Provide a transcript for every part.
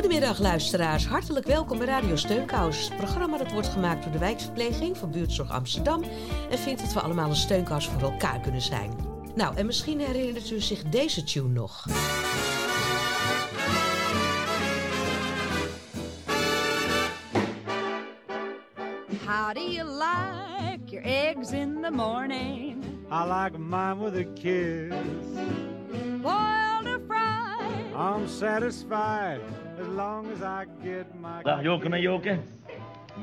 Goedemiddag luisteraars, hartelijk welkom bij Radio Steunkous. Het programma dat wordt gemaakt door de wijkverpleging van Buurtzorg Amsterdam... en vindt dat we allemaal een steunkous voor elkaar kunnen zijn. Nou, en misschien herinnert u zich deze tune nog. How do you like your eggs in the morning? I like mine with a kiss. Boiled or fried? I'm satisfied as long as I get my. Dag Joke en Joke.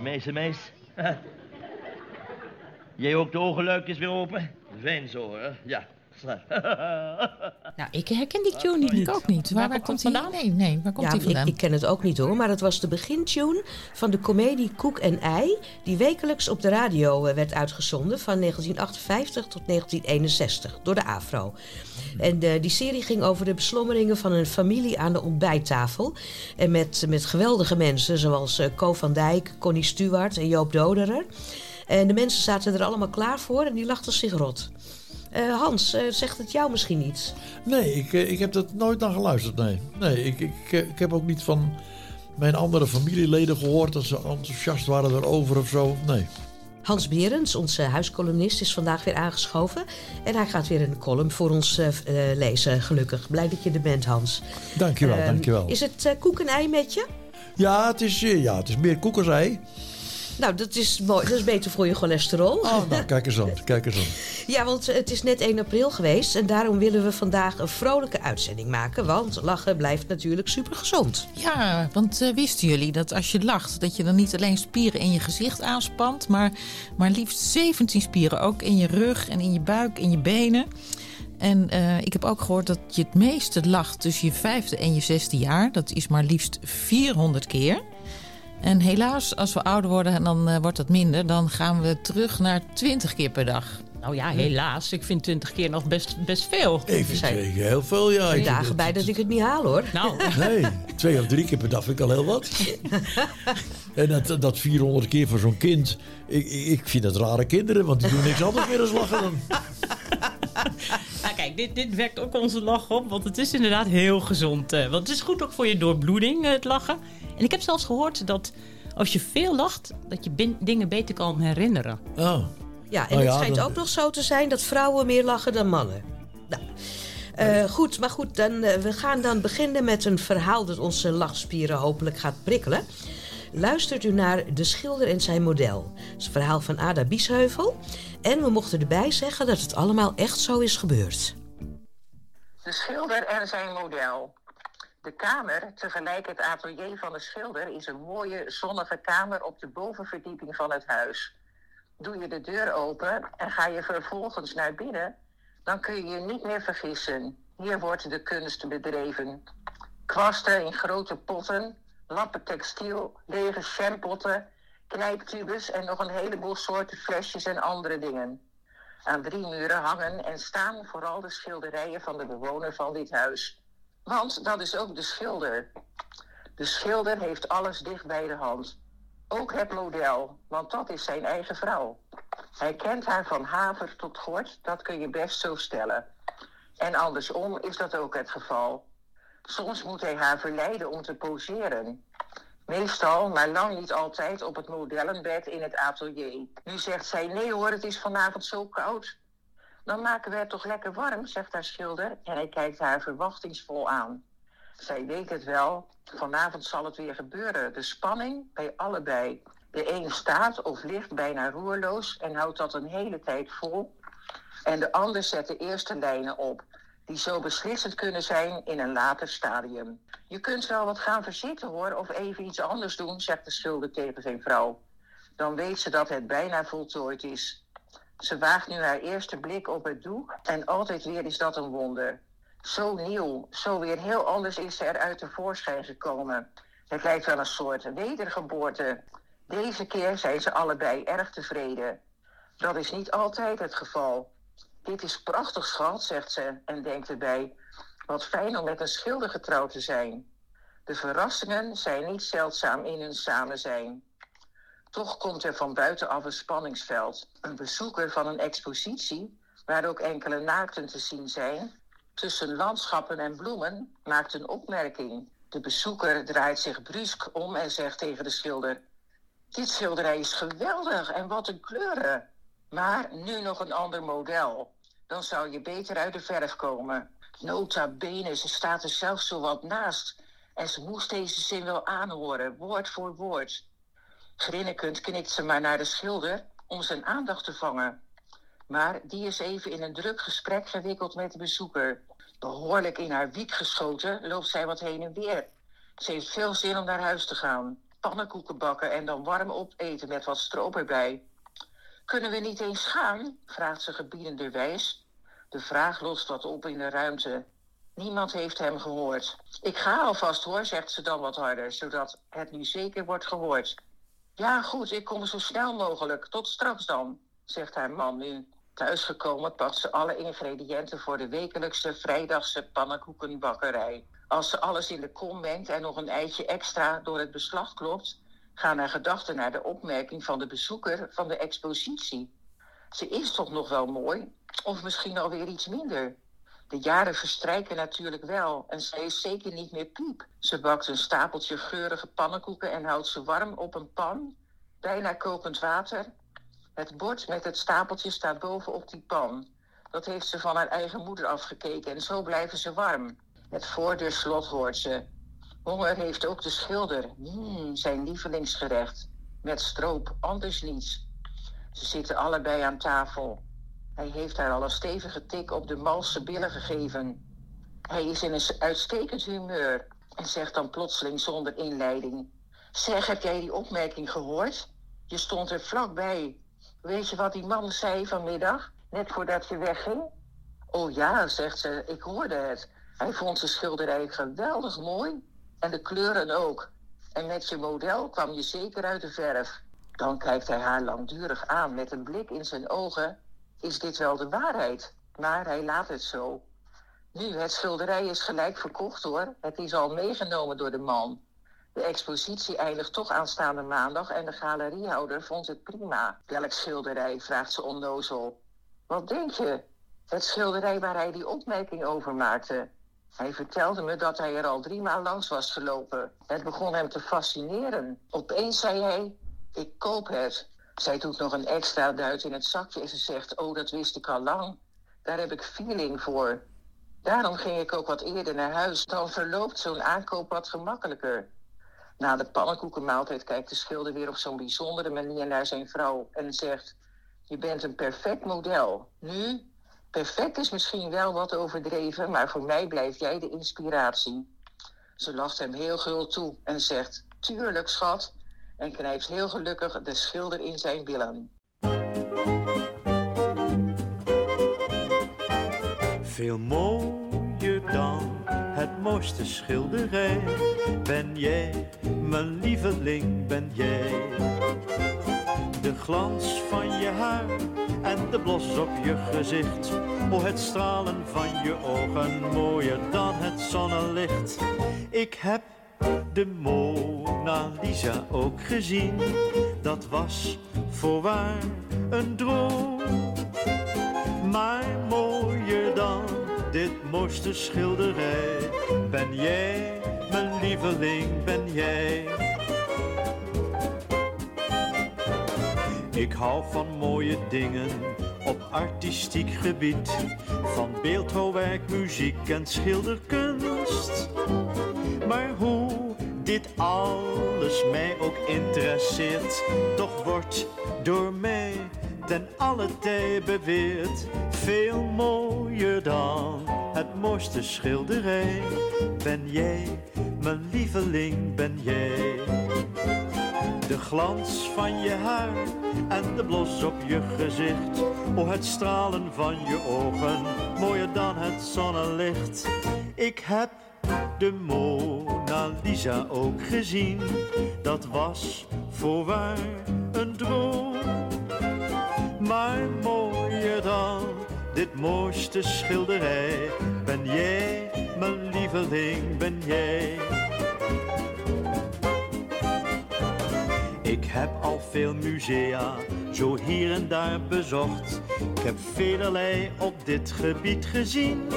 Mees en Mees. Jij ook de ogenluikjes weer open? Fijn zo, hè? Ja. Nou, ik herken die tune niet. Ik ook niet. Waar, waar komt hij vandaan? Nee, nee, waar komt Ja, hij ik, vandaan? ik ken het ook niet hoor, maar het was de begintune van de komedie Koek en Ei... die wekelijks op de radio eh, werd uitgezonden van 1958 tot 1961 door de AVRO. En eh, die serie ging over de beslommeringen van een familie aan de ontbijttafel. En met, met geweldige mensen zoals eh Co van Dijk, Connie Stuart en Joop Doderer. En de mensen zaten er allemaal klaar voor en die lachten zich rot. Eh, Hans, eh, zegt het jou misschien iets? Nee, ik, eh, ik heb er nooit naar geluisterd, nee. Nee, ik, ik, ik heb ook niet van mijn andere familieleden gehoord dat ze enthousiast waren erover of zo. Nee. Hans Berends, onze huiscolumnist, is vandaag weer aangeschoven. En hij gaat weer een column voor ons lezen, gelukkig. Blij dat je er bent, Hans. Dankjewel, Ehm, dankjewel. Is het koek en ei met je? Ja, het is, ja, het is meer koekersei. Nou, dat is mooi. Dat is beter voor je cholesterol. Oh, nou, kijk eens aan, kijk eens aan. Ja, want het is net 1 april geweest. En daarom willen we vandaag een vrolijke uitzending maken. Want lachen blijft natuurlijk super gezond. Ja, want eh, wisten jullie dat als je lacht... dat je dan niet alleen spieren in je gezicht aanspant... maar, maar liefst 17 spieren, ook in je rug en in je buik, in je benen... En eh, ik heb ook gehoord dat je het meeste lacht tussen je vijfde en je zesde jaar. Dat is maar liefst 400 keer. En helaas, als we ouder worden, dan eh, wordt dat minder. Dan gaan we terug naar 20 keer per dag. Nou ja, helaas. Ik vind 20 keer nog best, best veel. Even zijn- zeggen, heel veel, ja. Er Ik zijn vind dagen bij dat ik het niet haal, hoor. Nou, Nee, twee of drie keer per dag vind ik al heel wat. En dat, dat 400 keer voor zo'n kind. Ik, ik ik vind dat rare kinderen, want die doen niks anders meer dan lachen. Dan. nou kijk, dit, dit wekt ook onze lach op. Want het is inderdaad heel gezond. eh, want het is goed ook voor je doorbloeding, eh, het lachen. En ik heb zelfs gehoord dat als je veel lacht... dat je bin- dingen beter kan herinneren. Oh. Ja, en Nou het schijnt ook nog zo te zijn dat vrouwen meer lachen dan mannen. Nou, eh, goed, maar goed, dan, we gaan dan beginnen met een verhaal dat onze lachspieren hopelijk gaat prikkelen. Luistert u naar De Schilder en zijn model. Het is een verhaal van Ada Biesheuvel. En we mochten erbij zeggen dat het allemaal echt zo is gebeurd. De schilder en zijn model. De kamer, tegelijk het atelier van de schilder, is een mooie zonnige kamer op de bovenverdieping van het huis. Doe je de deur open en ga je vervolgens naar binnen, dan kun je je niet meer vergissen. Hier wordt de kunst bedreven. Kwasten in grote potten, lappen textiel, lege champotten, knijptubes en nog een heleboel soorten flesjes en andere dingen. Aan drie muren hangen en staan vooral de schilderijen van de bewoner van dit huis. Want dat is ook de schilder. De schilder heeft alles dicht bij de hand. Ook het model, want dat is zijn eigen vrouw. Hij kent haar van haver tot gort, dat kun je best zo stellen. En andersom is dat ook het geval. Soms moet hij haar verleiden om te poseren. Meestal, maar lang niet altijd, op het modellenbed in het atelier. Nu zegt zij, nee hoor, het is vanavond zo koud. Dan maken we het toch lekker warm, zegt haar schilder. En hij kijkt haar verwachtingsvol aan. Zij weet het wel, vanavond zal het weer gebeuren. De spanning bij allebei. De een staat of ligt bijna roerloos en houdt dat een hele tijd vol. En de ander zet de eerste lijnen op, die zo beslissend kunnen zijn in een later stadium. Je kunt wel wat gaan verzitten hoor, of even iets anders doen, zegt de schilder tegen zijn vrouw. Dan weet ze dat het bijna voltooid is. Ze waagt nu haar eerste blik op het doek en altijd weer is dat een wonder. Zo nieuw, zo weer heel anders is ze eruit tevoorschijn gekomen. Het lijkt wel een soort wedergeboorte. Deze keer zijn ze allebei erg tevreden. Dat is niet altijd het geval. Dit is prachtig, schat, zegt ze en denkt erbij. Wat fijn om met een schilder getrouwd te zijn. De verrassingen zijn niet zeldzaam in hun samen zijn. Toch komt er van buitenaf een spanningsveld. Een bezoeker van een expositie, waar ook enkele naakten te zien zijn, tussen landschappen en bloemen, maakt een opmerking. De bezoeker draait zich brusk om en zegt tegen de schilder: Dit schilderij is geweldig en wat een kleuren. Maar nu nog een ander model. Dan zou je beter uit de verf komen. Nota bene, ze staat er zelf zo wat naast. En ze moest deze zin wel aanhoren, woord voor woord. Grinnikend knikt ze maar naar de schilder om zijn aandacht te vangen. Maar die is even in een druk gesprek gewikkeld met de bezoeker. Behoorlijk in haar wiek geschoten loopt zij wat heen en weer. Ze heeft veel zin om naar huis te gaan. Pannenkoeken bakken en dan warm opeten met wat stroop erbij. Kunnen we niet eens gaan? vraagt ze gebiedenderwijs. De vraag lost wat op in de ruimte. Niemand heeft hem gehoord. Ik ga alvast hoor, zegt ze dan wat harder, zodat het nu zeker wordt gehoord. Ja, goed, ik kom zo snel mogelijk. Tot straks dan, zegt haar man nu. Thuisgekomen pakt ze alle ingrediënten voor de wekelijkse vrijdagse pannenkoekenbakkerij. Als ze alles in de kom mengt en nog een eitje extra door het beslag klopt, gaan haar gedachten naar de opmerking van de bezoeker van de expositie. Ze is toch nog wel mooi, of misschien alweer iets minder. De jaren verstrijken natuurlijk wel en zij is zeker niet meer piep. Ze bakt een stapeltje geurige pannenkoeken en houdt ze warm op een pan, bijna kokend water. Het bord met het stapeltje staat bovenop die pan. Dat heeft ze van haar eigen moeder afgekeken en zo blijven ze warm. Het voordeurslot hoort ze. Honger heeft ook de schilder. Mm, zijn lievelingsgerecht. Met stroop, anders niets. Ze zitten allebei aan tafel. Hij heeft haar al een stevige tik op de malse billen gegeven. Hij is in een uitstekend humeur en zegt dan plotseling zonder inleiding: Zeg, heb jij die opmerking gehoord? Je stond er vlakbij. Weet je wat die man zei vanmiddag, net voordat je wegging? Oh ja, zegt ze, ik hoorde het. Hij vond de schilderij geweldig mooi en de kleuren ook. En met je model kwam je zeker uit de verf. Dan kijkt hij haar langdurig aan met een blik in zijn ogen. Is dit wel de waarheid? Maar hij laat het zo. Nu, het schilderij is gelijk verkocht hoor. Het is al meegenomen door de man. De expositie eindigt toch aanstaande maandag en de galeriehouder vond het prima. Welk schilderij? vraagt ze onnozel. Wat denk je? Het schilderij waar hij die opmerking over maakte. Hij vertelde me dat hij er al drie maal langs was gelopen. Het begon hem te fascineren. Opeens zei hij: Ik koop het. Zij doet nog een extra duit in het zakje en ze zegt: Oh, dat wist ik al lang. Daar heb ik feeling voor. Daarom ging ik ook wat eerder naar huis. Dan verloopt zo'n aankoop wat gemakkelijker. Na de pannenkoekenmaaltijd kijkt de schilder weer op zo'n bijzondere manier naar zijn vrouw en zegt: Je bent een perfect model. Nu, perfect is misschien wel wat overdreven, maar voor mij blijf jij de inspiratie. Ze lacht hem heel gul toe en zegt: Tuurlijk, schat. En knijpt heel gelukkig de schilder in zijn billen. Veel mooier dan het mooiste schilderij ben jij, mijn lieveling ben jij. De glans van je haar en de blos op je gezicht, o het stralen van je ogen mooier dan het zonnelicht. Ik heb de Mona Lisa ook gezien, dat was voorwaar een droom. Maar mooier dan dit mooiste schilderij ben jij, mijn lieveling ben jij. Ik hou van mooie dingen op artistiek gebied, van beeldhouwwerk, muziek en schilderkunst. Maar hoe dit alles mij ook interesseert, toch wordt door mij ten alle tijde beweerd veel mooier dan het mooiste schilderij. Ben jij, mijn lieveling, ben jij. De glans van je haar en de blos op je gezicht. O, het stralen van je ogen, mooier dan het zonnelicht. Ik heb de Mona Lisa ook gezien. Dat was voorwaar een droom. Maar mooier dan dit mooiste schilderij. Ben jij, mijn lieveling, ben jij. Heb al veel musea, zo hier en daar bezocht. Ik heb velerlei op dit gebied gezien.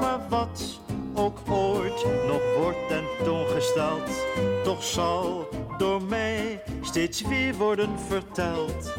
Maar wat ook ooit nog wordt tentoongesteld, toch zal door mij steeds weer worden verteld.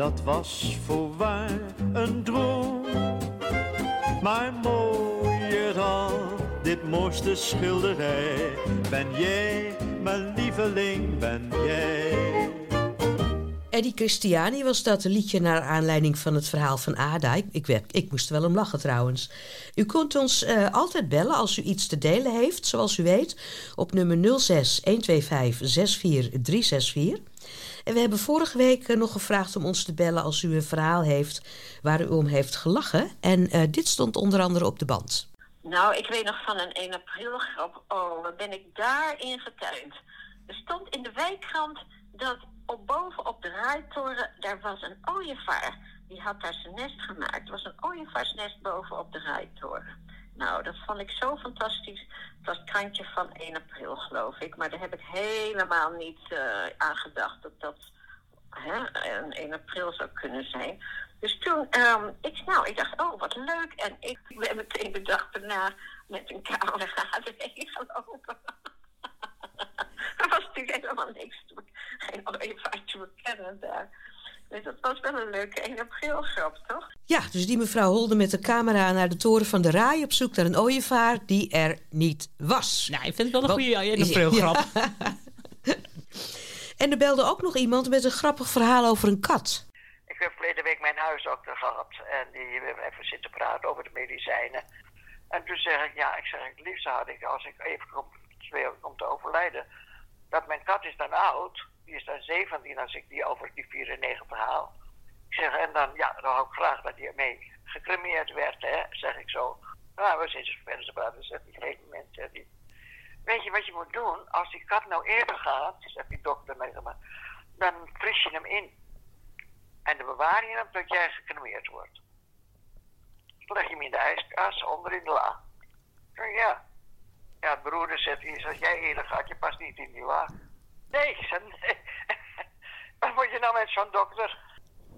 Dat was voorwaar een droom. Maar mooier dan dit mooiste schilderij. Ben jij, mijn lieveling, ben jij. Eddie Christiani was dat liedje naar aanleiding van het verhaal van Ada. Ik, werd- ik moest wel om lachen trouwens. U kunt ons eh, altijd bellen als u iets te delen heeft, zoals u weet, op nummer 06 125 64364. En we hebben vorige week eh, nog gevraagd om ons te bellen als u een verhaal heeft waar u om heeft gelachen. En eh, dit stond onder andere op de band. Nou, ik weet nog van een 1 april grap. Oh, ben ik daarin getuind. Er stond in de wijkkrant dat op boven op de rijtoren, daar was een ooievaar. Die had daar zijn nest gemaakt. Er was een ooievaarsnest boven op de rijtoren. Nou, dat vond ik zo fantastisch. Het was het krantje van 1 april, geloof ik. Maar daar heb ik helemaal niet eh, aan gedacht dat dat hè, een 1 april zou kunnen zijn. Dus toen, ehm, ik, nou, ik dacht, oh, wat leuk. En ik ben meteen de dag daarna met een camera erheen gelopen. er was natuurlijk helemaal niks, te geen ooievaar te bekennen daar. Dus dat was wel een leuke 1 april grap, toch? Ja, dus die mevrouw holde met de camera naar de toren van de Rai op zoek naar een ooievaar die er niet was. Nou, ik vind het wel een Wat- goede 1 april grap. En er belde ook nog iemand met een grappig verhaal over een kat. Ik heb verleden week mijn huisdokter gehad en die hebben even zitten praten over de medicijnen. En toen zeg ik, ja, ik zeg, het liefst had ik als ik even om te overlijden, dat mijn kat is dan oud, die is dan 17 als ik die over die 94 haal. Ik zeg, en dan, ja, dan had ik graag dat hij mee gecremeerd werd, hè, zeg ik zo. Nou, we verder te praten, zegt die gegeven moment, zegt hij, weet je wat je moet doen? Als die kat nou eerder gaat, zegt die dokter tegen me, dan fris je hem in. En dan bewaar je hem tot jij gecremeerd wordt. Dan leg je hem in de ijskast, onder in de la. Ja. Ja, broeder zegt, als jij eerder gaat, je past niet in die la. Nee, ik zeg, nee. Wat moet je nou met zo'n dokter?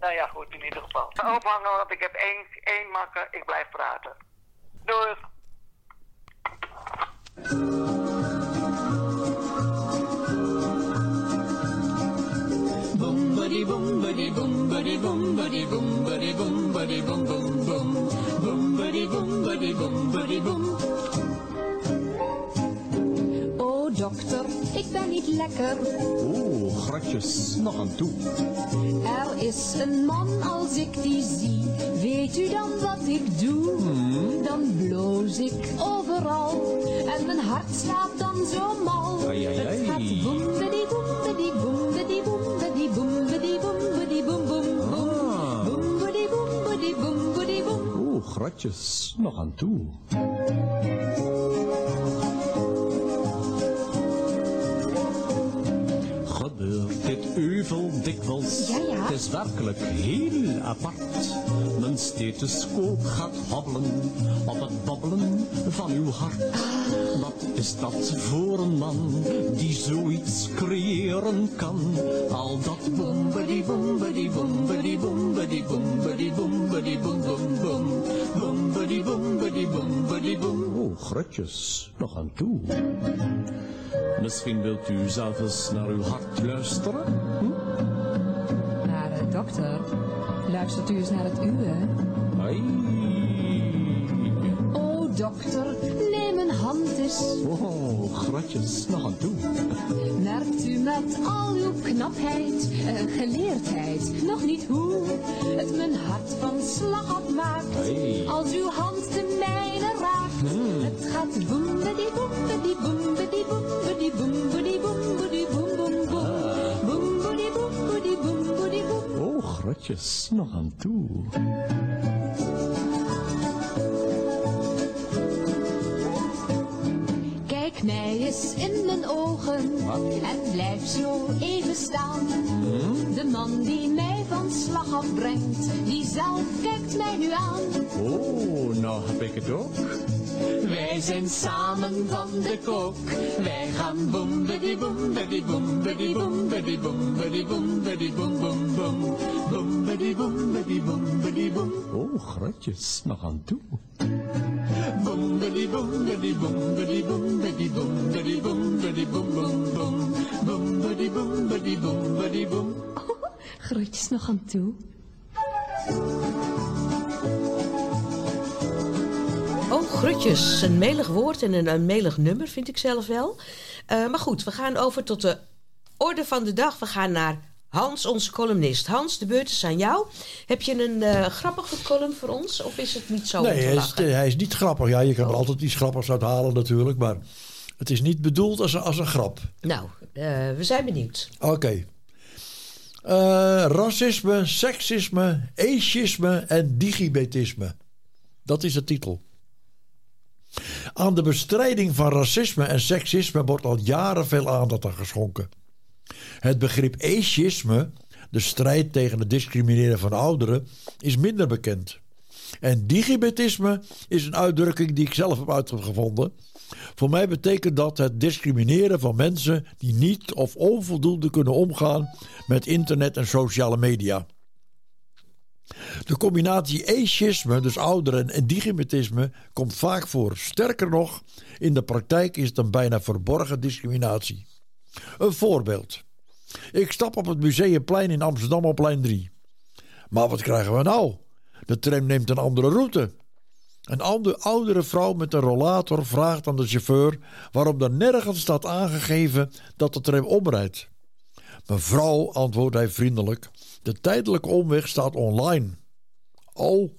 Nou ja, goed, in ieder geval. Ophangen, want ik heb één, één makker, ik blijf praten. Doei. Dokter, ik ben niet lekker. Oeh, gratjes, nog aan toe. Er is een man als ik die zie. Weet u dan wat ik doe? Dan bloos ik overal. En mijn hart slaat dan zo mal. Ai, ai, ai. Het gaat boem, bidi, boem, bidi, boem, bidi, boem, boem, boem, bidi, boem, boem, boem. Oeh, gratjes, nog aan toe. Euvel dikwijls? Ja, ja. Het is werkelijk heel apart. Mijn stethoscoop gaat hobbelen op het babbelen van uw hart. Wat is dat voor een man die zoiets creëren kan? Al dat boembedi boembedi boembedi boembedi boembedi boembedi boem boem boem. Boembedi boembedi boembedi boem. Oh, grutjes, nog aan toe. Misschien wilt u zelf eens naar uw hart luisteren? Maar eh, dokter, luistert u eens naar het uwe? Ai. Oh dokter, neem een hand eens. Oh, gratjes, nog aan toe. Merkt u met al uw knapheid, en geleerdheid, nog niet hoe het mijn hart van slag afmaakt. Hey. Als uw hand het gaat boem, die boem, die boem, die boem, bedi boem, bedi boem, bedi boem, boem, boem. Boem, die boem, die boem, die boem. Oh, grotjes, nog aan toe. Kijk mij eens in mijn ogen en blijf zo even staan. De man die mij van slag afbrengt, die zelf kijkt mij nu aan. Oh, nou heb ik het ook. Wij zijn samen van de kook. Wij gaan boem, bidi boem, bidi boem, bidi boem, bidi boem, bidi boem, bidi boem, boem, boem. Boem, bidi boem, bidi boem, bidi boem. Oh, groetjes nog aan toe. Boem, bidi boem, bidi boem, bidi boem, bidi boem, bidi boem, bidi boem, boem, boem. Boem, bidi boem, bidi boem, bidi boem. Groetjes nog aan toe. Grutjes. Een melig woord en een, een melig nummer, vind ik zelf wel. Eh, maar goed, we gaan over tot de orde van de dag. We gaan naar Hans, onze columnist. Hans, de beurt is aan jou. Heb je een eh, grappige column voor ons? Of is het niet zo Nee, hij is, hij is niet grappig. Ja, je kan er altijd iets grappigs uit halen natuurlijk. Maar het is niet bedoeld als een, als een grap. Nou, eh, we zijn benieuwd. Oké. Racisme, seksisme, ageisme en digibetisme. Dat is de titel. Aan de bestrijding van racisme en seksisme wordt al jaren veel aandacht aan geschonken. Het begrip ageisme, de strijd tegen het discrimineren van ouderen, is minder bekend. En digibetisme is een uitdrukking die ik zelf heb uitgevonden. Voor mij betekent dat het discrimineren van mensen die niet of onvoldoende kunnen omgaan met internet en sociale media. De combinatie ageisme, dus ouderen, en digibetisme komt vaak voor. Sterker nog, in de praktijk is het een bijna verborgen discriminatie. Een voorbeeld. Ik stap op het Museumplein in Amsterdam op lijn 3. Maar wat krijgen we nou? De tram neemt een andere route. Een andere, oudere vrouw met een rollator vraagt aan de chauffeur waarom er nergens staat aangegeven dat de tram omrijdt. Mevrouw, antwoordt hij vriendelijk, de tijdelijke omweg staat online. Oh,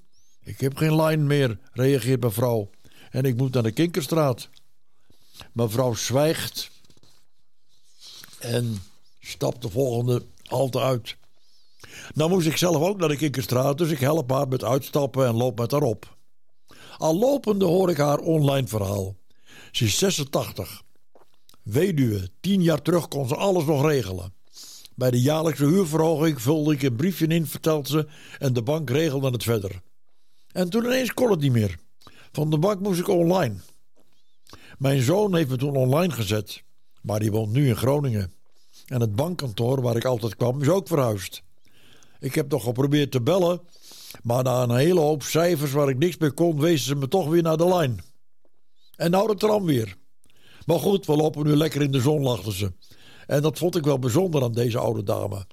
ik heb geen line meer, reageert mevrouw, en ik moet naar de Kinkerstraat. Mevrouw zwijgt en stapt de volgende halte uit. Nou moest ik zelf ook naar de Kinkerstraat, dus ik help haar met uitstappen en loop met haar op. Al lopende hoor ik haar online verhaal. Ze is 86. Weduwe, tien jaar terug kon ze alles nog regelen. Bij de jaarlijkse huurverhoging vulde ik een briefje in, vertelt ze, en de bank regelde het verder. En toen ineens kon het niet meer. Van de bank moest ik online. Mijn zoon heeft me toen online gezet, maar die woont nu in Groningen. En het bankkantoor waar ik altijd kwam is ook verhuisd. Ik heb nog geprobeerd te bellen, maar na een hele hoop cijfers waar ik niks mee kon, wezen ze me toch weer naar de lijn. En nou de tram weer. Maar goed, we lopen nu lekker in de zon, lachten ze. En dat vond ik wel bijzonder aan deze oude dame.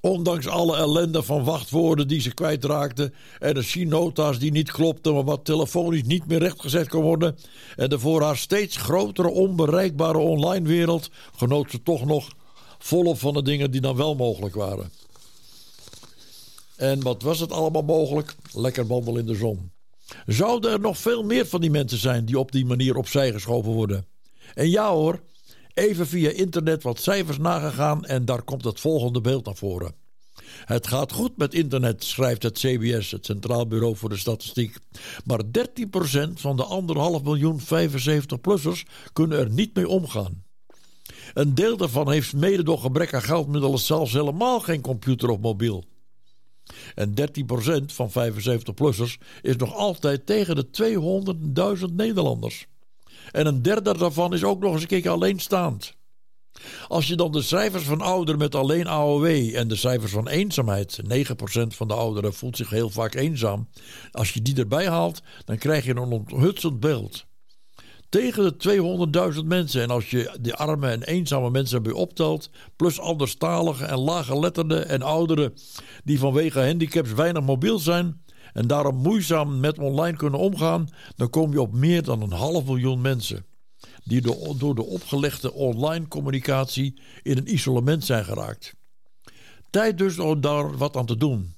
Ondanks alle ellende van wachtwoorden die ze kwijtraakte en de synota's die niet klopten, maar wat telefonisch niet meer rechtgezet kon worden, en de voor haar steeds grotere onbereikbare online wereld, genoot ze toch nog volop van de dingen die dan wel mogelijk waren. En wat was het allemaal mogelijk? Lekker wandelen in de zon. Zouden er nog veel meer van die mensen zijn die op die manier opzij geschoven worden? En ja hoor, even via internet wat cijfers nagegaan en daar komt het volgende beeld naar voren. Het gaat goed met internet, schrijft het CBS, het Centraal Bureau voor de Statistiek. Maar 13% van de anderhalf miljoen 75-plussers kunnen er niet mee omgaan. Een deel daarvan heeft mede door gebrek aan geldmiddelen zelfs helemaal geen computer of mobiel. En 13% van 75-plussers is nog altijd tegen de 200.000 Nederlanders. En een derde daarvan is ook nog eens een keer alleenstaand. Als je dan de cijfers van ouderen met alleen AOW en de cijfers van eenzaamheid, 9% van de ouderen voelt zich heel vaak eenzaam, als je die erbij haalt, dan krijg je een onthutsend beeld. Tegen de 200.000 mensen, en als je de arme en eenzame mensen erbij optelt, plus anderstaligen en laaggeletterden en ouderen die vanwege handicaps weinig mobiel zijn en daarom moeizaam met online kunnen omgaan, dan kom je op meer dan een half miljoen mensen die door, de opgelegde online communicatie in een isolement zijn geraakt. Tijd dus om daar wat aan te doen.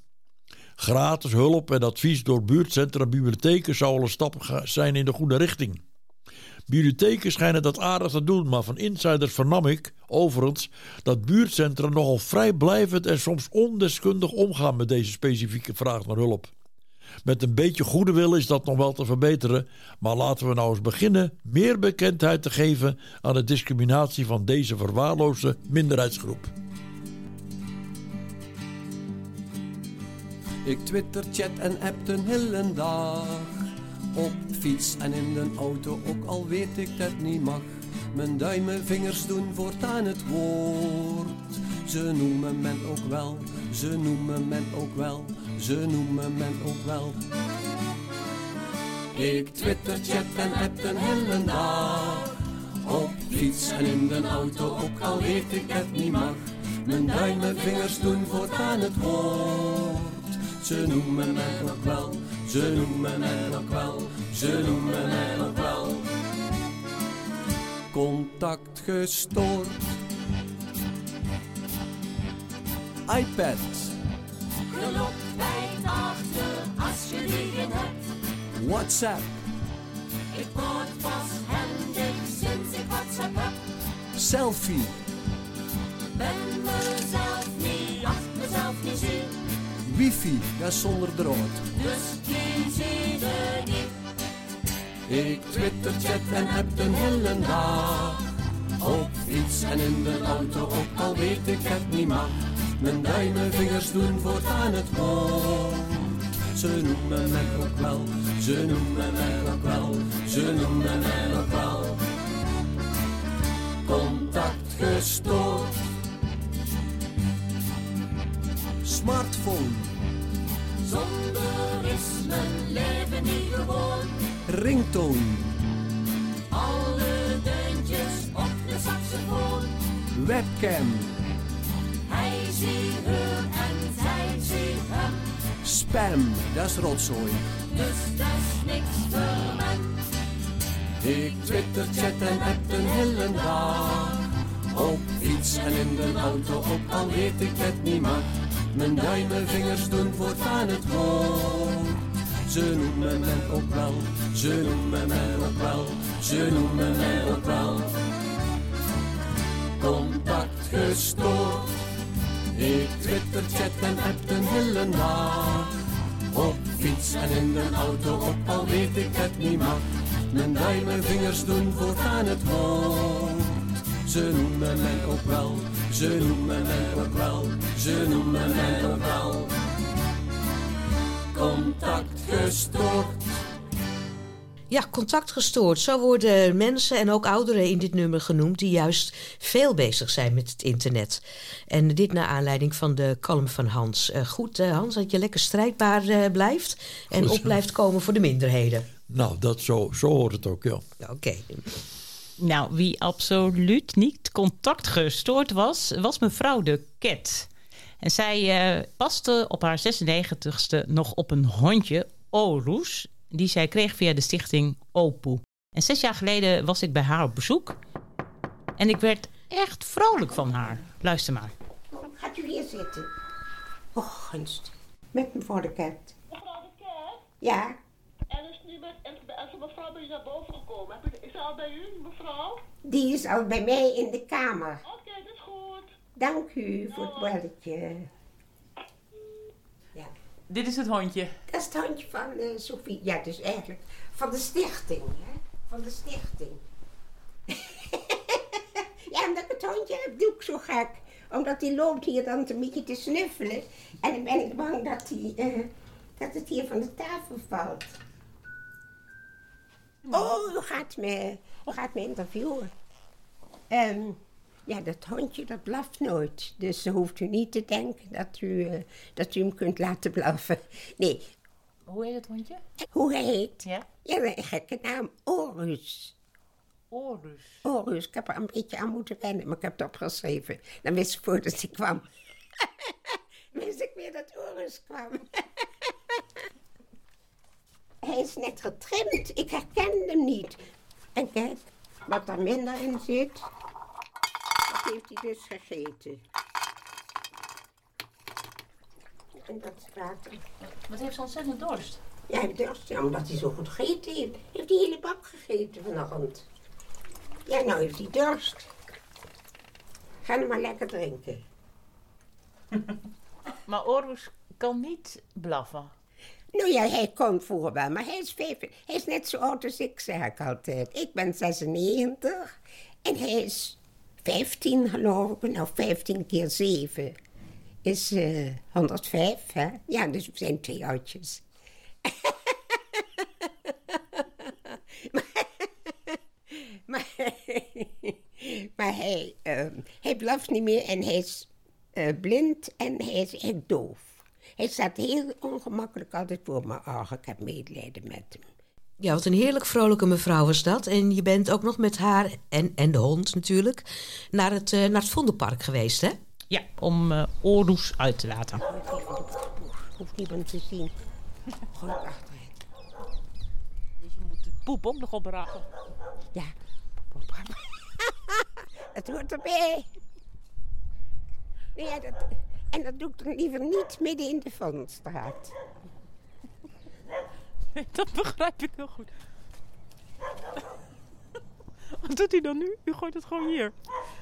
Gratis hulp en advies door buurtcentra en bibliotheken zou al een stap zijn in de goede richting. Bibliotheken schijnen dat aardig te doen, maar van insiders vernam ik, overigens, dat buurtcentra nogal vrijblijvend en soms ondeskundig omgaan met deze specifieke vraag naar hulp. Met een beetje goede wil is dat nog wel te verbeteren, maar laten we nou eens beginnen meer bekendheid te geven aan de discriminatie van deze verwaarloosde minderheidsgroep. Ik twitter, chat en app een hele dag. Op fiets en in de auto, ook al weet ik dat niet mag. Mijn duimen, vingers doen voortaan het woord. Ze noemen men ook wel, ze noemen men ook wel, ze noemen men ook wel. Ik twitter, chat en app een hele dag. Op fiets en in de auto, ook al weet ik het niet mag. Mijn duimen, vingers doen voortaan het woord. Ze noemen mij ook wel, ze noemen mij ook wel, ze noemen mij ook wel. Contact gestoord. iPad. WhatsApp. Ik word pas handig sinds ik WhatsApp heb. Selfie. Ben mezelf niet, acht mezelf niet zie. Wifi, dat is zonder drood. Dus die zie je niet. Ik twitter, chat en app een hele dag. Op fiets en in de auto, ook al weet ik het niet mag. Mijn duimen, vingers doen voortaan het woord. Ze noemen mij ook wel, ze noemen mij ook wel, ze noemen mij ook wel. Contact gestoord. Smartphone. Zonder is mijn leven niet gewoon. Ringtoon. Alle deuntjes op de saxofoon. Webcam. Hij ziet haar en zij ziet hem. Spam, dat is rotzooi. Dus dat is niks voor mij. Ik twitter, chat en app een hele dag. Op fiets en in de auto, ook al weet ik het niet mag. Mijn duimen, vingers doen voortaan het woord. Ze noemen mij ook wel, ze noemen mij ook wel, ze noemen mij ook wel. Contact gestoord. Ik twitter, chat en app een hele dag. Op en in de auto, ook al weet ik het niet mag. Mijn duimen, vingers doen voortaan het woord. Ze noemen mij ook wel, ze noemen mij ook wel, ze noemen mij ook wel. Contact gestoord. Ja, contact gestoord. Zo worden mensen en ook ouderen in dit nummer genoemd die juist veel bezig zijn met het internet. En dit naar aanleiding van de column van Hans. Eh, goed, eh, Hans, dat je lekker strijdbaar eh, blijft en Goed. op blijft komen voor de minderheden. Nou, dat zo, zo hoort het ook, ja. Oké. Nou, wie absoluut niet contactgestoord was, was mevrouw de Ket. En zij eh, paste op haar 96ste nog op een hondje, Orus, die zij kreeg via de stichting Opoe. En zes jaar geleden was ik bij haar op bezoek. En ik werd echt vrolijk van haar. Luister maar. Gaat u hier zitten? Oh, gunst. Met mevrouw de Ket. Mevrouw de Kerk, Ja, er is nu met en als mevrouw bij u naar boven gekomen. Is ze al bij u, mevrouw? die is al bij mij in de kamer. Oké, dat is goed. Dank u voor het belletje. Dit is het hondje. dat is het handje van eh Sophie. Ja, dus eigenlijk van de stichting. Hè? Van de stichting. ja, omdat ik het hondje heb, doe ik zo gek. Omdat die loopt hier dan een beetje te snuffelen. En dan ben ik bang dat, die, eh, dat het hier van de tafel valt. Oh, u gaat me, u gaat me interviewen. Ehm, ja, dat hondje dat blaft nooit. Dus hoeft u niet te denken dat u, eh, dat u hem kunt laten blaffen. Nee. Hoe heet het hondje? Hoe hij heet? Ja. Ja, een gekke naam. Orus. Orus. Orus. Ik heb er een beetje aan moeten wennen, maar ik heb het opgeschreven. Dan wist ik voordat ik kwam. wist ik weer dat Orus kwam. hij is net getrimd. Ik herken hem niet. En kijk, wat er minder in zit, heeft hij dus gegeten. En dat is water. Wat heeft ze ontzettend dorst? Ja, hij dorst, ja, omdat hij zo goed gegeten heeft. Heeft die hele bak gegeten vanavond. Ja, nou heeft hij dorst. Ga hem maar lekker drinken. Maar Orus kan niet blaffen. Nou ja, hij komt vroeger wel, maar hij is, vijf, hij is net zo oud als ik, zeg ik altijd. Ik ben 96 en hij is 15, geloof ik. Nou, 15 keer 7 is eh 105, hè? Ja, dus we zijn twee oudjes. maar, maar hij, ehm, hij blaft niet meer en hij is eh, blind en hij is echt doof. Hij staat heel ongemakkelijk altijd voor me. Ach, ik heb medelijden met hem. Ja, wat een heerlijk vrolijke mevrouw was dat. En je bent ook nog met haar en, en de hond natuurlijk naar het, eh, naar het Vondelpark geweest, hè? Ja, om eh Orus uit te laten. Hoeft niemand te zien. Gewoon achterin. Dus je moet de poep ook nog oprapen. Ja. Het hoort erbij. Nee, ja, dat, en dat doe ik dan liever niet midden in de Vondelstraat. Dat begrijp ik heel goed. Wat doet hij dan nu? U gooit het gewoon hier.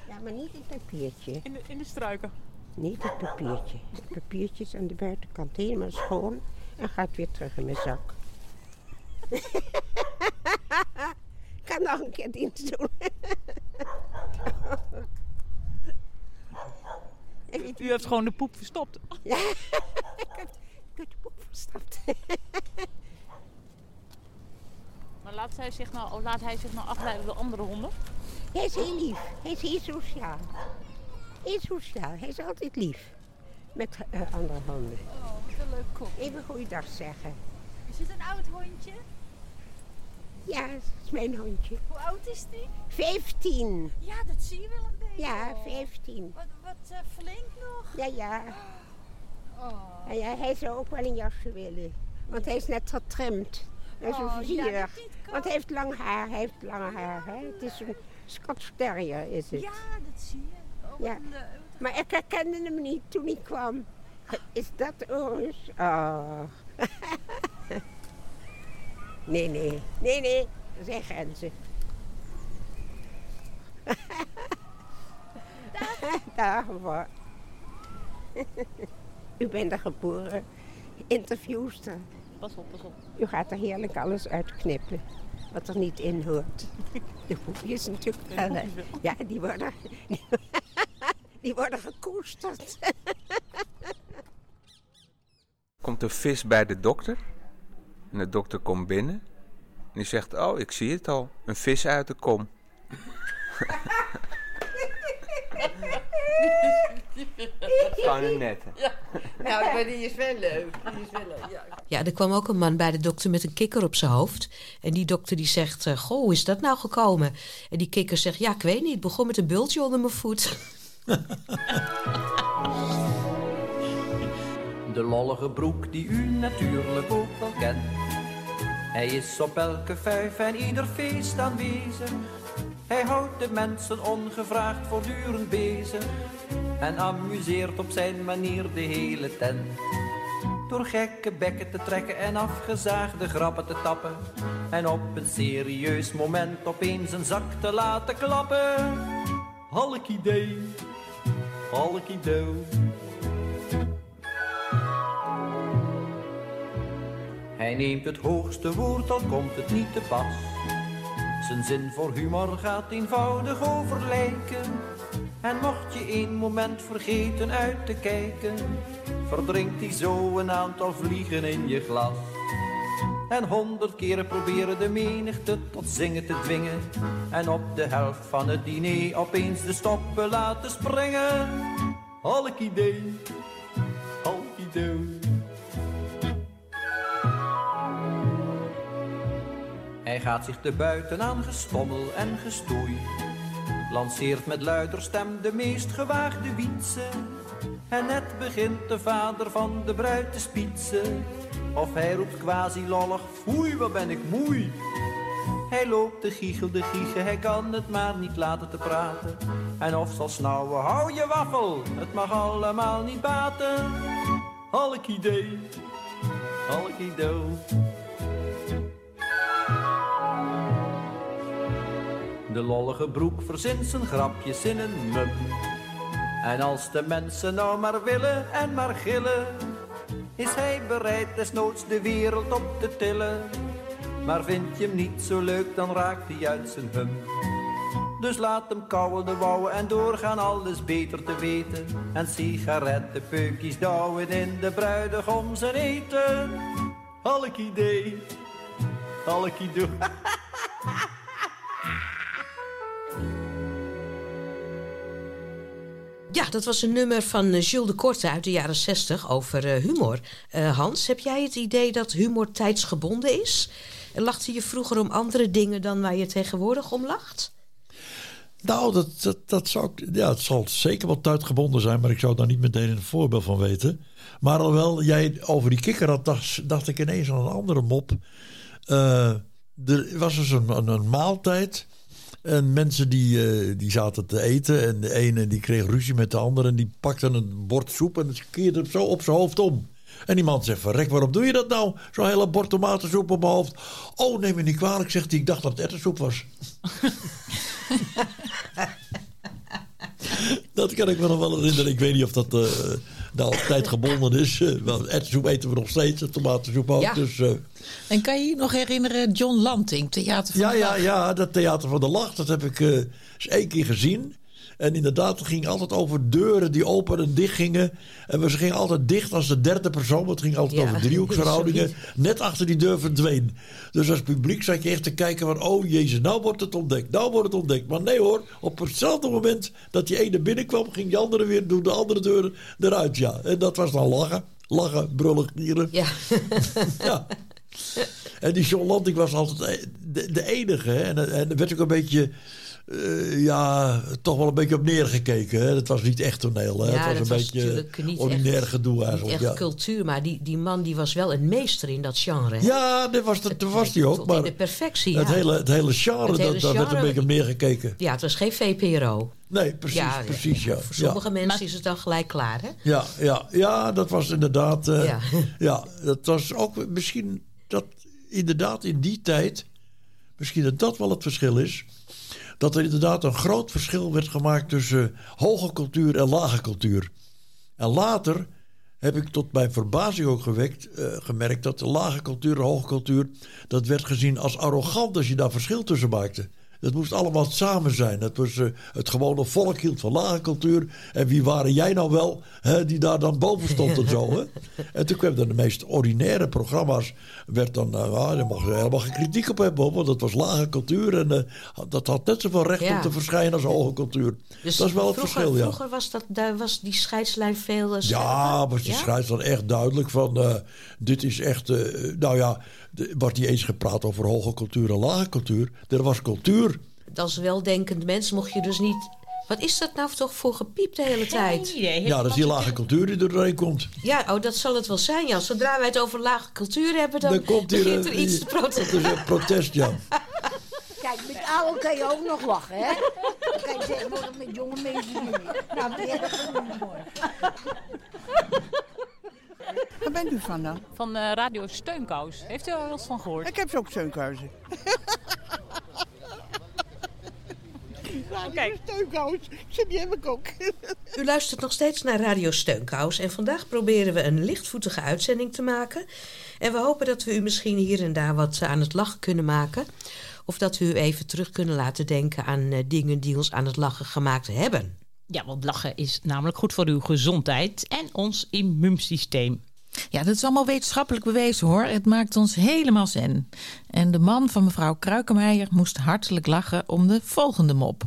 Ja, maar niet het papiertje. In de, in de struiken. Niet het papiertje. Het papiertje is aan de buitenkant helemaal schoon en gaat weer terug in mijn zak. Ik kan nog een keer dienst doen. U heeft gewoon de poep verstopt. Ja, ik heb, ik heb de poep verstopt. Maar laat, zij zich nou, laat hij zich nou afleiden door andere honden? Hij is heel lief. Hij is heel sociaal. Heel sociaal. Hij is altijd lief. Met eh, andere honden. Oh, wat een leuk kop. Even goeiedag zeggen. Is het een oud hondje? Ja, dat is mijn hondje. Hoe oud is die? 15. Ja, dat zie je wel een beetje. Ja, 15. Wat, wat eh, flink nog. Ja, ja. Oh. Ja, hij zou ook wel een jasje willen. Want hij is net getrimd. Dat is Oh, een dat vierig. niet Want hij heeft lang haar. Hij heeft lange haar. Hè? Het is een Scotch Terrier, is het. Ja, dat zie je. Oh, Ja. Maar ik herkende hem niet toen hij kwam. Is dat Orus? Oh. nee, nee. Nee, nee. Er zijn grenzen. Dag mevrouw. U bent er geboren. Interviewster. Pas op, pas op. U gaat er heerlijk alles uitknippen. Wat er niet in hoort. De poepjes natuurlijk hè. wel. Ja, die worden, die worden gekoesterd. komt een vis bij de dokter. En de dokter komt binnen. En die zegt, oh, ik zie het al. Een vis uit de kom. Van een nette. Nou, maar die is wel leuk. Die is wel leuk. Ja. Ja, er kwam ook een man bij de dokter met een kikker op zijn hoofd. En die dokter die zegt, eh, goh, hoe is dat nou gekomen? En die kikker zegt, ja, ik weet niet, het begon met een bultje onder mijn voet. De lollige broek die u natuurlijk ook wel kent. Hij is op elke vijf en ieder feest aanwezig. Hij houdt de mensen ongevraagd voortdurend bezig. En amuseert op zijn manier de hele tent. Door gekke bekken te trekken en afgezaagde grappen te tappen. En op een serieus moment opeens een zak te laten klappen. Halk idee, halk idee. Hij neemt het hoogste woord, al komt het niet te pas. Zijn zin voor humor gaat eenvoudig over lijken. En mocht je één moment vergeten uit te kijken, verdrinkt hij zo een aantal vliegen in je glas. En honderd keren proberen de menigte tot zingen te dwingen. En op de helft van het diner opeens de stoppen laten springen. Halk idee, halk idee. Hij gaat zich te buiten aan gestommel en gestoei. Lanceert met luider stem de meest gewaagde wietse. En net begint de vader van de bruid te spietsen. Of hij roept quasi lollig, foei wat ben ik moei. Hij loopt de giechel, de giegen, hij kan het maar niet laten te praten. En of zal snauwen, hou je waffel, het mag allemaal niet baten. Halk idee, halk idee. De lollige broek verzint zijn grapjes in een mum. En als de mensen nou maar willen en maar gillen, is hij bereid desnoods de wereld op te tillen. Maar vind je hem niet zo leuk, dan raakt hij uit zijn hum. Dus laat hem kauwen de wouwen en doorgaan alles beter te weten. En sigarettenpeukjes douwen in de bruidegom zijn eten. Halk idee, halk idee. Ja, dat was een nummer van eh, Jules de Korte uit de jaren 60 over eh, humor. Eh, Hans, heb jij het idee dat humor tijdsgebonden is? Lachte je vroeger om andere dingen dan waar je tegenwoordig om lacht? Nou, dat, dat, dat zou ja, het zal zeker wel tijdgebonden zijn, maar ik zou daar niet meteen een voorbeeld van weten. Maar alhoewel jij over die kikker had, dacht, ik ineens aan een andere mop. Er was dus een, een maaltijd. En mensen die, eh, die zaten te eten. En de ene die kreeg ruzie met de andere. En die pakte een bord soep en keerde het zo op zijn hoofd om. En die man zegt: Verrek, waarom doe je dat nou? Zo'n hele bord tomatensoep op mijn hoofd. Oh, neem me niet kwalijk, zegt hij. Ik dacht dat het erwtensoep was. dat kan ik me nog wel herinneren. Ik weet niet of dat eh nou tijd gebonden is. Eh, wel, erwtensoep eten we nog steeds, tomatensoep ook. Ja. Dus, eh, En kan je je nog herinneren John Lanting, Theater van ja, de ja, Lach? ja, dat Theater van de Lach, dat heb ik eh, eens één keer gezien. En inderdaad, het ging altijd over deuren die open en dicht gingen. En we- ze gingen altijd dicht als de derde persoon. Het ging altijd Ja, over driehoeksverhoudingen. Net achter die deur verdween. Dus als publiek zat je echt te kijken van... oh jezus, nou wordt het ontdekt, nou wordt het ontdekt. Maar nee hoor, op hetzelfde moment dat die ene binnenkwam... ging die andere weer door de andere deur eruit, ja. En dat was dan lachen. Lachen, brullen, gieren. Ja. ja. En die John Lanting was altijd de, de enige. Hè? En, en er werd ook een beetje... eh, ja, toch wel een beetje op neergekeken. Hè? Het was niet echt toneel. Hè? Ja, het was dat een was beetje natuurlijk niet ordinair echt- gedoe Niet eigenlijk. echt Ja, cultuur, maar die, die man die was wel een meester in dat genre. hè? ja dat was, dat was die ook. In Maar de perfectie, het, ja. hele, het hele genre, Het hele dat, daar werd een beetje op neergekeken. Ja, het was geen VPRO. Nee, precies, Ja, precies, ja. Voor Ja. sommige mensen is het dan gelijk klaar, hè? Ja, ja, ja, dat was inderdaad. eh, Ja. ja. dat was ook misschien dat inderdaad in die tijd. Misschien dat dat wel het verschil is. Dat er inderdaad een groot verschil werd gemaakt tussen hoge cultuur en lage cultuur. En later heb ik tot mijn verbazing ook gewekt, eh, gemerkt dat de lage cultuur en hoge cultuur. dat werd gezien als arrogant als je daar verschil tussen maakte. Dat moest allemaal samen zijn. Dat was, eh, het gewone volk hield van lage cultuur. En wie waren jij nou wel hè, die daar dan boven stond en zo. Hè? En toen kwamen dan de meest ordinaire programma's. Werd dan, nou, ja, daar mocht je helemaal geen kritiek op hebben. Want dat was lage cultuur. En eh, dat had net zoveel recht Ja. om te verschijnen als hoge cultuur. Dus dat is wel het verschil, ja. Vroeger was, dat, daar was die scheidslijn veel Ja, was die Ja? scheids dan echt duidelijk van... dit is echt... nou ja, er wordt niet eens gepraat over hoge cultuur en lage cultuur. Er was cultuur. Als weldenkend mens mocht je dus niet... Wat is dat nou toch voor gepiep de hele tijd? Ja, dat is die lage cultuur die er doorheen komt. Ja, oh, dat zal het wel zijn, ja. Zodra wij het over lage cultuur hebben, dan, Dan komt hier begint een- er iets te protesteren. Dat is een protest, ja. Kijk, met oude kan je ook nog lachen, hè? Dan kan je zeggen, met jonge mensen niet. Nou, ben jij dat gewoon niet mooi. Waar bent u van dan? Van eh, Radio Steunkous. Heeft u er wel eens van gehoord? Ik heb ze ook steunkousen. Radio steunkous. Die heb ik ook. U luistert nog steeds naar Radio Steunkous en vandaag proberen we een lichtvoetige uitzending te maken. En we hopen dat we u misschien hier en daar wat aan het lachen kunnen maken. Of dat we u even terug kunnen laten denken aan eh, dingen die ons aan het lachen gemaakt hebben. Ja, want lachen is namelijk goed voor uw gezondheid en ons immuunsysteem. Ja, dat is allemaal wetenschappelijk bewezen hoor. Het maakt ons helemaal zen. En de man van mevrouw Kruikenmeijer moest hartelijk lachen om de volgende mop.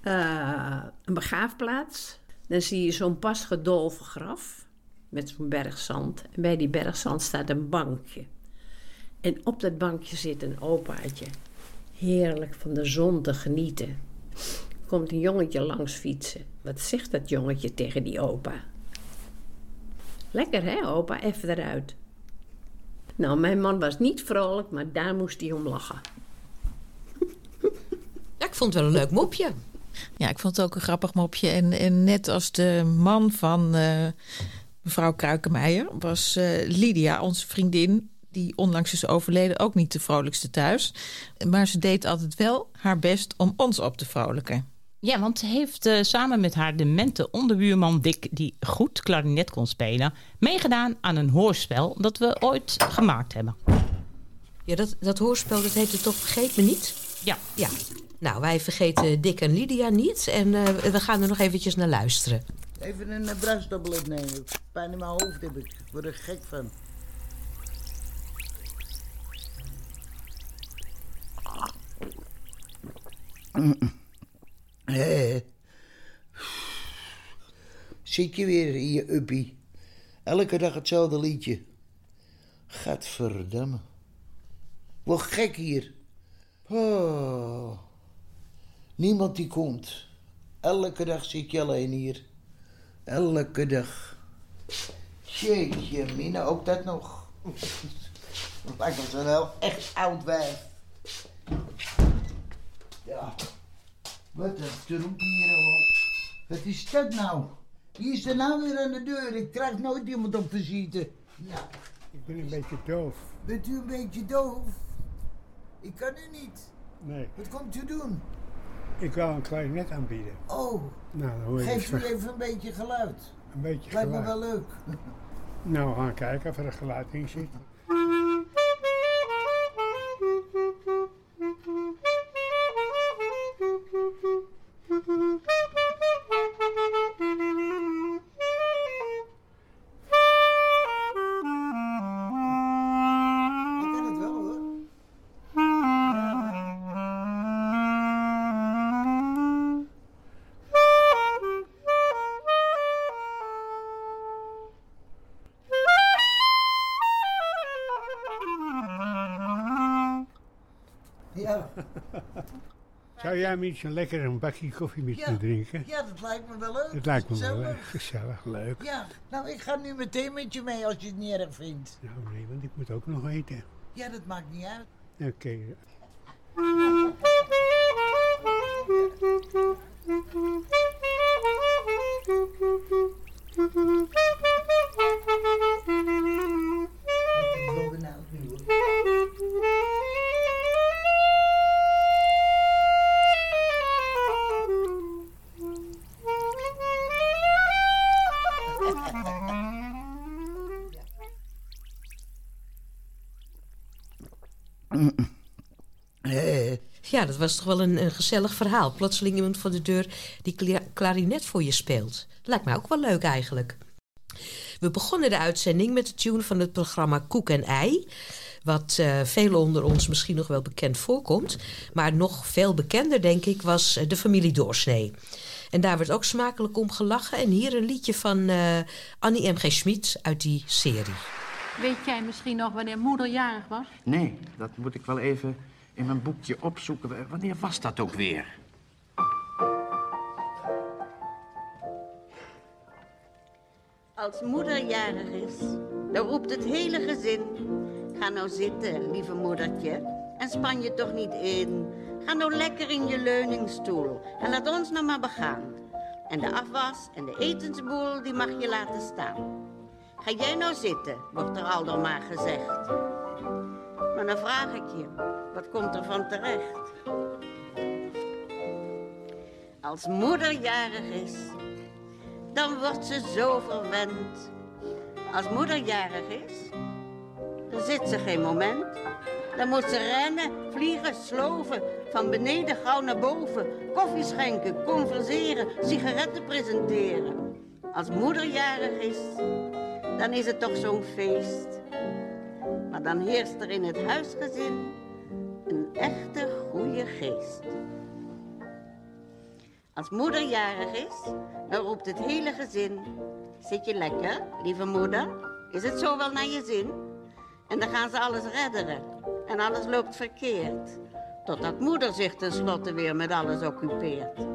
Eh, een begraafplaats. Dan zie je zo'n pas gedolven graf met zo'n berg zand. En bij die berg zand staat een bankje. En op dat bankje zit een opaatje. Heerlijk van de zon te genieten. Komt een jongetje langs fietsen. Wat zegt dat jongetje tegen die opa? Lekker hè, opa, even eruit. Nou, mijn man was niet vrolijk, maar daar moest hij om lachen. Ja, ik vond het wel een leuk mopje. Ja, ik vond het ook een grappig mopje. En, en net als de man van eh, mevrouw Kruikenmeijer was eh, Lydia, onze vriendin. die onlangs is overleden, ook niet de vrolijkste thuis. Maar ze deed altijd wel haar best om ons op te vrolijken. Ja, want ze heeft eh, samen met haar demente onderbuurman Dick, die goed klarinet kon spelen, meegedaan aan een hoorspel dat we ooit gemaakt hebben. Ja, dat, dat hoorspel dat heette toch Vergeet Me Niet? Ja. Ja. Nou, wij vergeten Dick en Lydia niet. En eh, we gaan er nog eventjes naar luisteren. Even een uh, bruistablet nemen. Pijn in mijn hoofd heb ik. Ik word er gek van. Hé. Zit je weer in je uppie? Elke dag hetzelfde liedje. Gadverdamme. Word gek hier. Oh. Niemand die komt. Elke dag zit je alleen hier. Elke dag. Jeetje, Mina, ook dat nog. Lijkt zo wel echt oud wijf. Ja. Wat een troep hier al. Wat is dat nou? Wie is er nou weer aan de deur? Ik krijg nooit iemand op visite. Nou, Ik ben een beetje doof. bent u een beetje doof? Ik kan u niet. Nee, Wat komt u doen? ik wil een klarinet aanbieden. Oh, Nou, dan hoor je geeft dus u even een beetje geluid. een beetje Lijkt me geluid. wel leuk. Nou, we gaan kijken of er een geluid in zit. Zou jij een lekker een bakje koffie met Ja. me drinken? ja, dat lijkt me wel leuk. Het lijkt me wel Gezellig. leuk. Gezellig, leuk. Ja, nou ik ga nu meteen met je mee als je het niet erg vindt. Nou nee, want ik moet ook nog eten. Ja, dat maakt niet uit. Oké. Ja, dat was toch wel een, een gezellig verhaal. Plotseling iemand voor de deur die kla- klarinet voor je speelt. Lijkt mij ook wel leuk eigenlijk. We begonnen de uitzending met de tune van het programma Koek en Ei. Wat eh velen onder ons misschien nog wel bekend voorkomt. Maar nog veel bekender, denk ik, was eh, de familie Doorsnee. En daar werd ook smakelijk om gelachen. En hier een liedje van eh, Annie M.G. Schmid uit die serie. Weet jij misschien nog wanneer moeder jarig was? Nee, dat moet ik wel even in mijn boekje opzoeken. Wanneer was dat ook weer? Als moeder jarig is, dan roept het hele gezin. Ga nou zitten, lieve moedertje, en span je toch niet in. Ga nou lekker in je leuningstoel en laat ons nou maar begaan. En de afwas en de etensboel, die mag je laten staan. Ga jij nou zitten, wordt er al dan maar gezegd. Maar dan vraag ik je, wat komt er van terecht? Als moeder jarig is, dan wordt ze zo verwend. Als moeder jarig is, dan zit ze geen moment. Dan moet ze rennen, vliegen, sloven, van beneden gauw naar boven. Koffie schenken, converseren, sigaretten presenteren. Als moeder jarig is, dan is het toch zo'n feest. Maar dan heerst er in het huisgezin een echte goede geest. Als moeder jarig is, dan roept het hele gezin. Zit je lekker, lieve moeder? Is het zo wel naar je zin? En dan gaan ze alles redderen. En alles loopt verkeerd. Totdat moeder zich tenslotte weer met alles occupeert.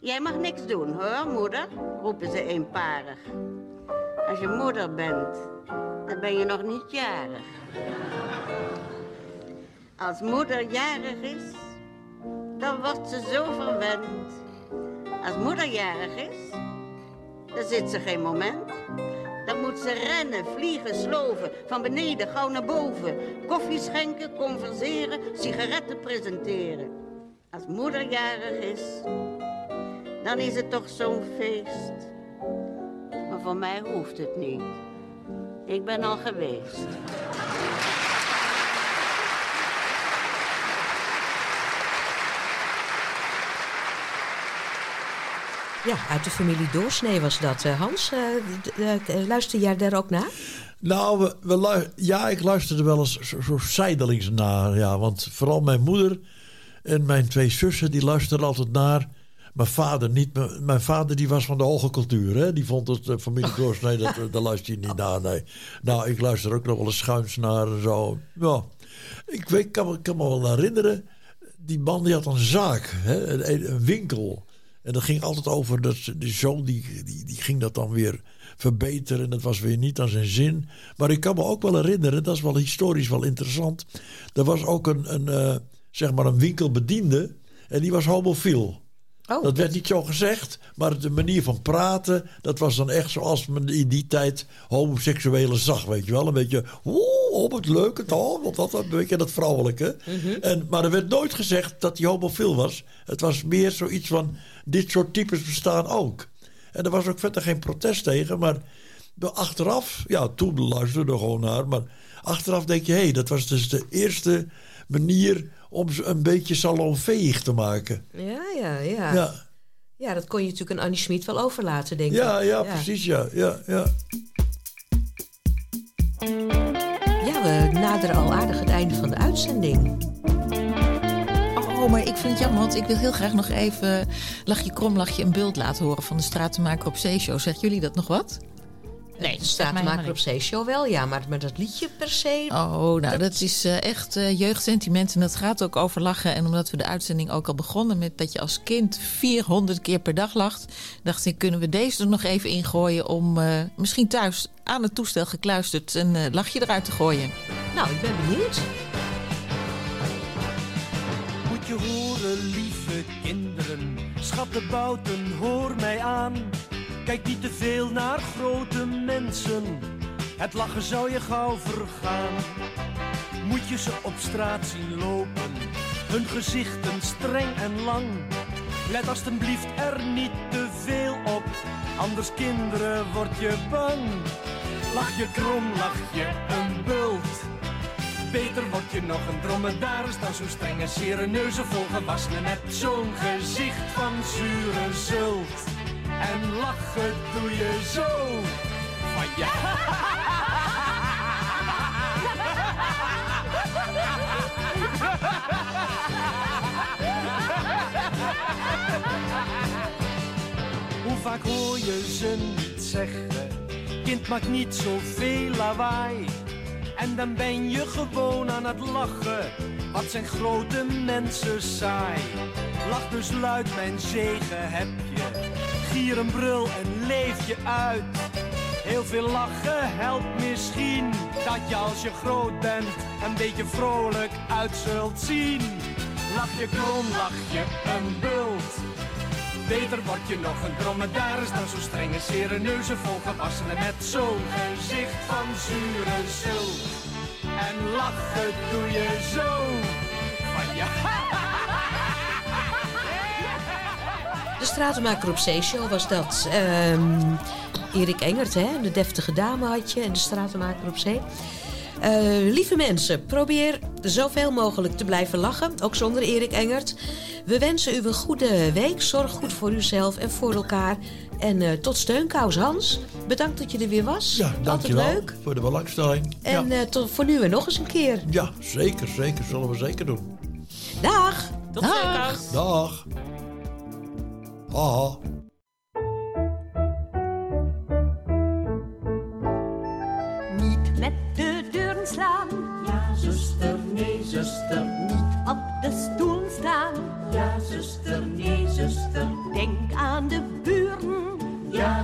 Jij mag niks doen, hoor, moeder, roepen ze eenparig. Als je moeder bent, dan ben je nog niet jarig. Als moeder jarig is, dan wordt ze zo verwend. Als moeder jarig is, dan zit ze geen moment. Dan moet ze rennen, vliegen, sloven, van beneden gauw naar boven. Koffie schenken, converseren, sigaretten presenteren. Als moeder jarig is, dan is het toch zo'n feest. Maar voor mij hoeft het niet. Ik ben al geweest. Ja, uit de familie Doorsnee was dat. Eh, Hans, eh, eh, luister jij daar ook naar? Nou, we, ja, ik luisterde wel eens zo, zo zijdelings naar. Ja, want vooral mijn moeder en mijn twee zussen, die luisterden altijd naar. Mijn vader niet. Mijn, mijn vader die was van de hoge cultuur. Hè? Die vond het uh, familie Doorsnee, dat, daar luister je niet naar. Nee. Nou, ik luister ook nog wel eens schuins naar en zo. Ja. Ik weet, kan, me- kan me wel herinneren. Die man die had een zaak, hè? Een, een winkel. En dat ging altijd over dat die zoon die, die, die ging dat dan weer verbeteren. En dat was weer niet aan zijn zin. Maar ik kan me ook wel herinneren, dat is wel historisch wel interessant. Er was ook een, een, eh, zeg maar een winkelbediende. En die was homofiel. Dat werd niet zo gezegd, maar de manier van praten, dat was dan echt zoals men in die tijd homoseksuelen zag, weet je wel. Een beetje, oeh, oh, wat leuk het al, wat dat, een beetje dat vrouwelijke. en, maar er werd nooit gezegd dat hij homofiel was. Het was meer zoiets van, dit soort types bestaan ook. En er was ook verder geen protest tegen, maar achteraf, ja, toen luisterde er gewoon naar, maar achteraf denk je, hé, hey, dat was dus de eerste manier om ze een beetje salonveeg te maken. Ja, ja, ja. Ja. Ja, dat kon je natuurlijk aan Annie Schmid wel overlaten, denk Ja, ik. ja, precies, ja. ja, ja. Ja, we naderen al aardig het einde van de uitzending. Oh, maar ik vind het jammer, want ik wil heel graag nog even Lachje Krom, Lachje een Bult laten horen van de Stratenmaker op Zeeshow. Zeggen jullie dat nog wat? Nee, de Stratenmaker op Zeeshow wel, ja. Maar, maar dat liedje per se... Oh, nou, dat is eh, echt eh, jeugdsentiment. En dat gaat ook over lachen. En omdat we de uitzending ook al begonnen met dat je als kind 400 keer per dag lacht, dacht ik, kunnen we deze er nog even ingooien om eh, misschien thuis aan het toestel gekluisterd een lachje eruit te gooien. Nou, ik ben benieuwd. Je horen, lieve kinderen, schattenbouten, hoor mij aan. Kijk niet te veel naar grote mensen, het lachen zou je gauw vergaan. Moet je ze op straat zien lopen, hun gezichten streng en lang. Let alstublieft er niet te veel op, anders kinderen word je bang. Lach je krom, lach je een bult. Beter word je nog een dromedaris dan zo'n strenge zere neuzen vol gewassenen met zo'n gezicht van zure zult. En lachen doe je zo van ja. Hoe vaak hoor je ze niet zeggen? Kind maakt niet zoveel lawaai. En dan ben je gewoon aan het lachen. Wat zijn grote mensen saai. Lach dus luid, mijn zegen heb je. Gier een brul en leef je uit. Heel veel lachen helpt misschien. Dat je als je groot bent een beetje vrolijk uit zult zien. Lach je krom, lach je een bult. Beter word je nog een dromedaris dan zo'n strenge zere neuzen vol gewassenen met zo'n gezicht van zure zult. En lachen doe je zo van ja. De Stratenmaker op Zeeshow was dat. Ehm, Erik Engert, hè? de deftige dame had je. En de Stratenmaker op Zee. Eh, lieve mensen, probeer zoveel mogelijk te blijven lachen. Ook zonder Erik Engert. We wensen u een goede week. Zorg goed voor uzelf en voor elkaar. En eh, tot steunkous, Hans. Bedankt dat je er weer was. Ja, Altijd dankjewel leuk. voor de belangstelling. En ja. eh, tot voor nu en nog eens een keer. ja, zeker, zeker. Zullen we zeker doen. Dag. Tot Dag. Dag. Haha.